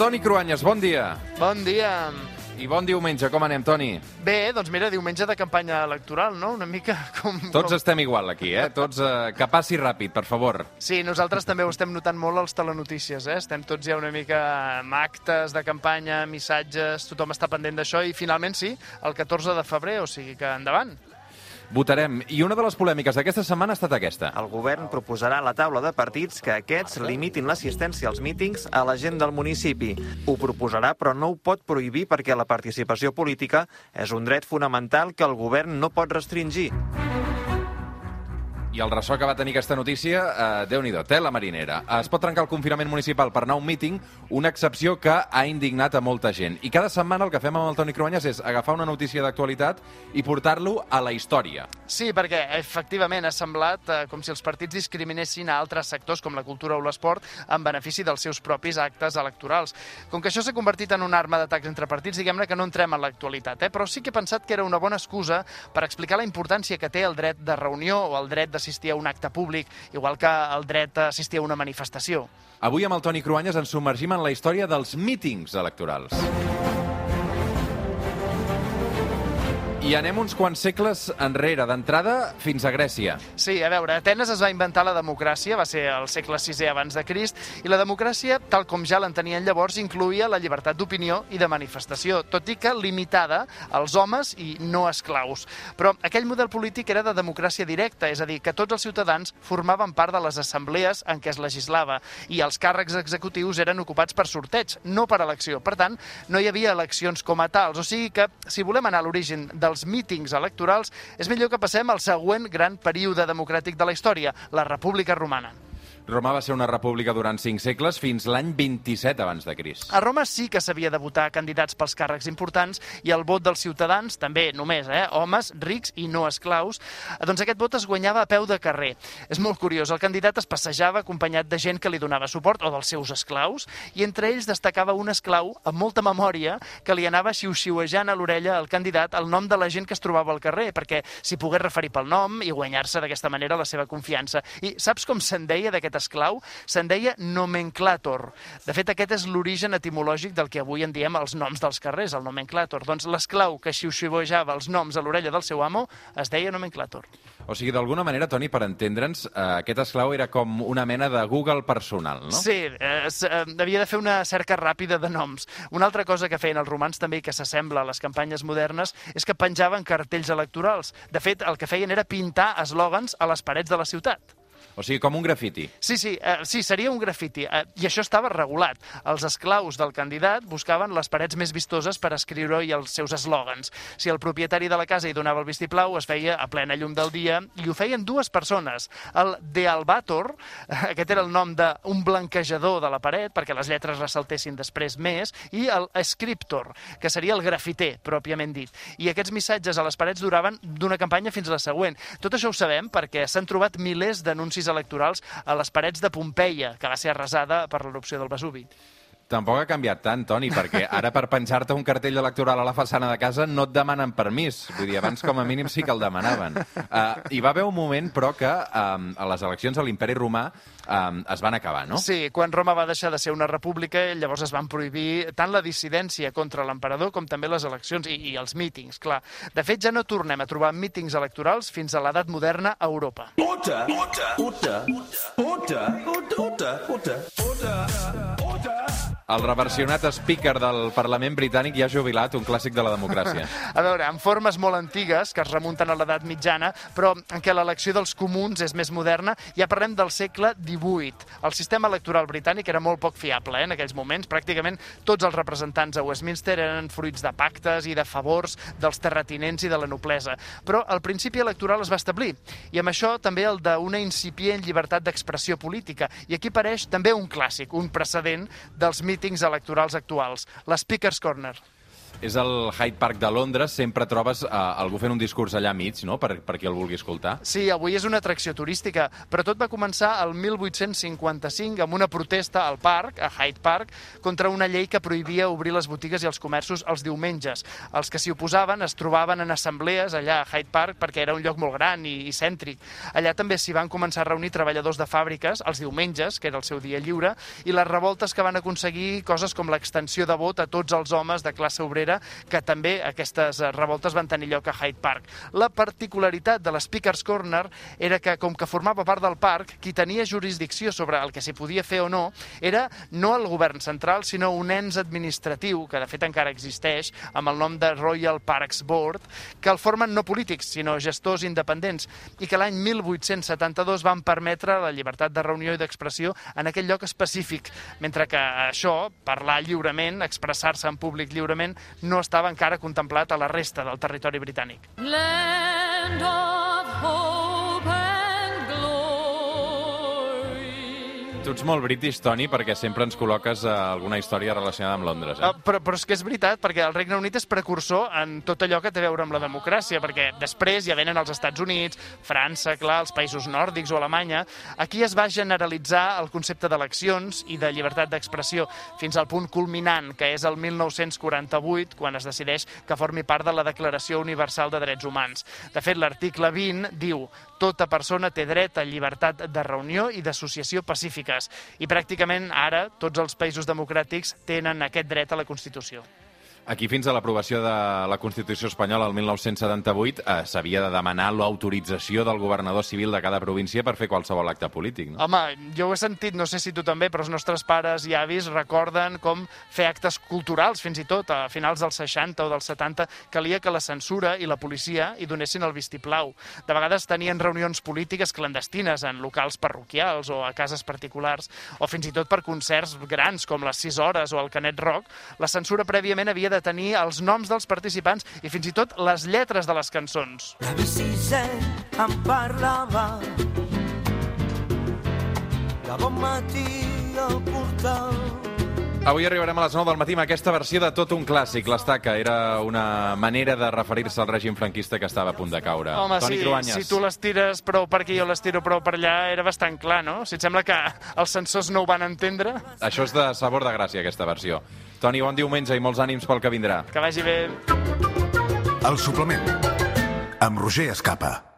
Toni Cruanyes, bon dia. Bon dia. I bon diumenge, com anem, Toni? Bé, doncs mira, diumenge de campanya electoral, no? Una mica com... Tots com... estem igual aquí, eh? Tots, eh, que passi ràpid, per favor. Sí, nosaltres també ho estem notant molt als telenotícies, eh? Estem tots ja una mica amb actes de campanya, missatges, tothom està pendent d'això i finalment sí, el 14 de febrer, o sigui que endavant. Votarem. I una de les polèmiques d'aquesta setmana ha estat aquesta. El govern proposarà a la taula de partits que aquests limitin l'assistència als mítings a la gent del municipi. Ho proposarà, però no ho pot prohibir perquè la participació política és un dret fonamental que el govern no pot restringir. I el ressò que va tenir aquesta notícia, eh, Déu-n'hi-do, tela marinera. Es pot trencar el confinament municipal per anar a un míting, una excepció que ha indignat a molta gent. I cada setmana el que fem amb el Toni Cruanyes és agafar una notícia d'actualitat i portar-lo a la història. Sí, perquè efectivament ha semblat eh, com si els partits discriminessin a altres sectors com la cultura o l'esport en benefici dels seus propis actes electorals. Com que això s'ha convertit en una arma d'atacs entre partits, diguem-ne que no entrem en l'actualitat, eh? però sí que he pensat que era una bona excusa per explicar la importància que té el dret de reunió o el dret d'assistir a un acte públic, igual que el dret d'assistir a una manifestació. Avui amb el Toni Cruanyes ens submergim en la història dels mítings electorals. I anem uns quants segles enrere, d'entrada fins a Grècia. Sí, a veure, Atenes es va inventar la democràcia, va ser al segle VI abans de Crist, i la democràcia, tal com ja l'entenien llavors, incluïa la llibertat d'opinió i de manifestació, tot i que limitada als homes i no esclaus. Però aquell model polític era de democràcia directa, és a dir, que tots els ciutadans formaven part de les assemblees en què es legislava, i els càrrecs executius eren ocupats per sorteig, no per elecció. Per tant, no hi havia eleccions com a tals, o sigui que, si volem anar a l'origen dels mítings electorals, és millor que passem al següent gran període democràtic de la història, la República Romana. Roma va ser una república durant cinc segles fins l'any 27 abans de Crist. A Roma sí que s'havia de votar candidats pels càrrecs importants i el vot dels ciutadans, també només, eh, homes, rics i no esclaus, doncs aquest vot es guanyava a peu de carrer. És molt curiós, el candidat es passejava acompanyat de gent que li donava suport o dels seus esclaus i entre ells destacava un esclau amb molta memòria que li anava xiu-xiuejant a l'orella al candidat el nom de la gent que es trobava al carrer perquè s'hi pogués referir pel nom i guanyar-se d'aquesta manera la seva confiança. I saps com se'n deia d'aquest esclau, se'n deia nomenclàtor. De fet, aquest és l'origen etimològic del que avui en diem els noms dels carrers, el nomenclàtor. Doncs l'esclau que xiu-xiuejava els noms a l'orella del seu amo es deia nomenclàtor. O sigui, d'alguna manera, Toni, per entendre'ns, eh, aquest esclau era com una mena de Google personal, no? Sí, eh, eh, havia de fer una cerca ràpida de noms. Una altra cosa que feien els romans també i que s'assembla a les campanyes modernes és que penjaven cartells electorals. De fet, el que feien era pintar eslògans a les parets de la ciutat. O sigui, com un grafiti. Sí, sí, eh, sí, seria un grafiti. Eh, I això estava regulat. Els esclaus del candidat buscaven les parets més vistoses per escriure-hi els seus eslògans. Si el propietari de la casa hi donava el vistiplau, es feia a plena llum del dia, i ho feien dues persones. El De Albator, aquest era el nom d'un blanquejador de la paret, perquè les lletres ressaltessin després més, i el Scriptor, que seria el grafiter, pròpiament dit. I aquests missatges a les parets duraven d'una campanya fins a la següent. Tot això ho sabem perquè s'han trobat milers d'anuncis electorals a les parets de Pompeia, que va ser arrasada per l'erupció del Vesuvi. Tampoc ha canviat tant, Toni, perquè ara per penjar-te un cartell electoral a la façana de casa no et demanen permís. Vull dir, abans com a mínim sí que el demanaven. Uh, hi va haver un moment, però, que um, a les eleccions a l'imperi romà um, es van acabar, no? Sí, quan Roma va deixar de ser una república, llavors es van prohibir tant la dissidència contra l'emperador com també les eleccions i, i els mítings, clar. De fet, ja no tornem a trobar mítings electorals fins a l'edat moderna a Europa. Order, order, order, order, order, order, order, order, order. El reversionat speaker del Parlament britànic ja jubilat, un clàssic de la democràcia. A veure, amb formes molt antigues, que es remunten a l'edat mitjana, però en què l'elecció dels comuns és més moderna, ja parlem del segle XVIII. El sistema electoral britànic era molt poc fiable eh, en aquells moments. Pràcticament tots els representants a Westminster eren fruits de pactes i de favors dels terratinents i de la noblesa. Però el principi electoral es va establir, i amb això també el d'una incipient llibertat d'expressió política. I aquí apareix també un clàssic, un precedent dels mítings electorals actuals, l'Speaker's Corner. És el Hyde Park de Londres, sempre trobes uh, algú fent un discurs allà mig, no?, per, per qui el vulgui escoltar. Sí, avui és una atracció turística, però tot va començar el 1855 amb una protesta al parc, a Hyde Park, contra una llei que prohibia obrir les botigues i els comerços els diumenges. Els que s'hi oposaven es trobaven en assemblees allà a Hyde Park perquè era un lloc molt gran i, i cèntric. Allà també s'hi van començar a reunir treballadors de fàbriques els diumenges, que era el seu dia lliure, i les revoltes que van aconseguir coses com l'extensió de vot a tots els homes de classe obrera manera que també aquestes eh, revoltes van tenir lloc a Hyde Park. La particularitat de l'Speaker's Corner era que, com que formava part del parc, qui tenia jurisdicció sobre el que s'hi podia fer o no era no el govern central, sinó un ens administratiu, que de fet encara existeix, amb el nom de Royal Parks Board, que el formen no polítics, sinó gestors independents, i que l'any 1872 van permetre la llibertat de reunió i d'expressió en aquell lloc específic, mentre que això, parlar lliurement, expressar-se en públic lliurement, no estava encara contemplat a la resta del territori britànic. Land of hope Tu ets molt british, Toni, perquè sempre ens col·loques a alguna història relacionada amb Londres. Eh? Uh, però, però és que és veritat, perquè el Regne Unit és precursor en tot allò que té a veure amb la democràcia, perquè després ja venen els Estats Units, França, clar, els països nòrdics o Alemanya. Aquí es va generalitzar el concepte d'eleccions i de llibertat d'expressió fins al punt culminant, que és el 1948, quan es decideix que formi part de la Declaració Universal de Drets Humans. De fet, l'article 20 diu tota persona té dret a llibertat de reunió i d'associació pacífiques i pràcticament ara tots els països democràtics tenen aquest dret a la Constitució. Aquí fins a l'aprovació de la Constitució espanyola el 1978 eh, s'havia de demanar l'autorització del governador civil de cada província per fer qualsevol acte polític, no? Home, jo ho he sentit, no sé si tu també, però els nostres pares i avis recorden com fer actes culturals, fins i tot, a finals dels 60 o dels 70, calia que la censura i la policia hi donessin el vistiplau. De vegades tenien reunions polítiques clandestines en locals parroquials o a cases particulars, o fins i tot per concerts grans com les 6 hores o el Canet Rock, la censura prèviament havia de tenir els noms dels participants i fins i tot les lletres de les cançons. La bici em parlava de bon matí al portal Avui arribarem a les 9 del matí amb aquesta versió de tot un clàssic, l'estaca. Era una manera de referir-se al règim franquista que estava a punt de caure. Home, Toni sí, Cruanyes. si tu les tires prou per aquí, jo les tiro prou per allà, era bastant clar, no? Si et sembla que els censors no ho van entendre... Això és de sabor de gràcia, aquesta versió. Toni, bon diumenge i molts ànims pel que vindrà. Que vagi bé. El suplement amb Roger Escapa.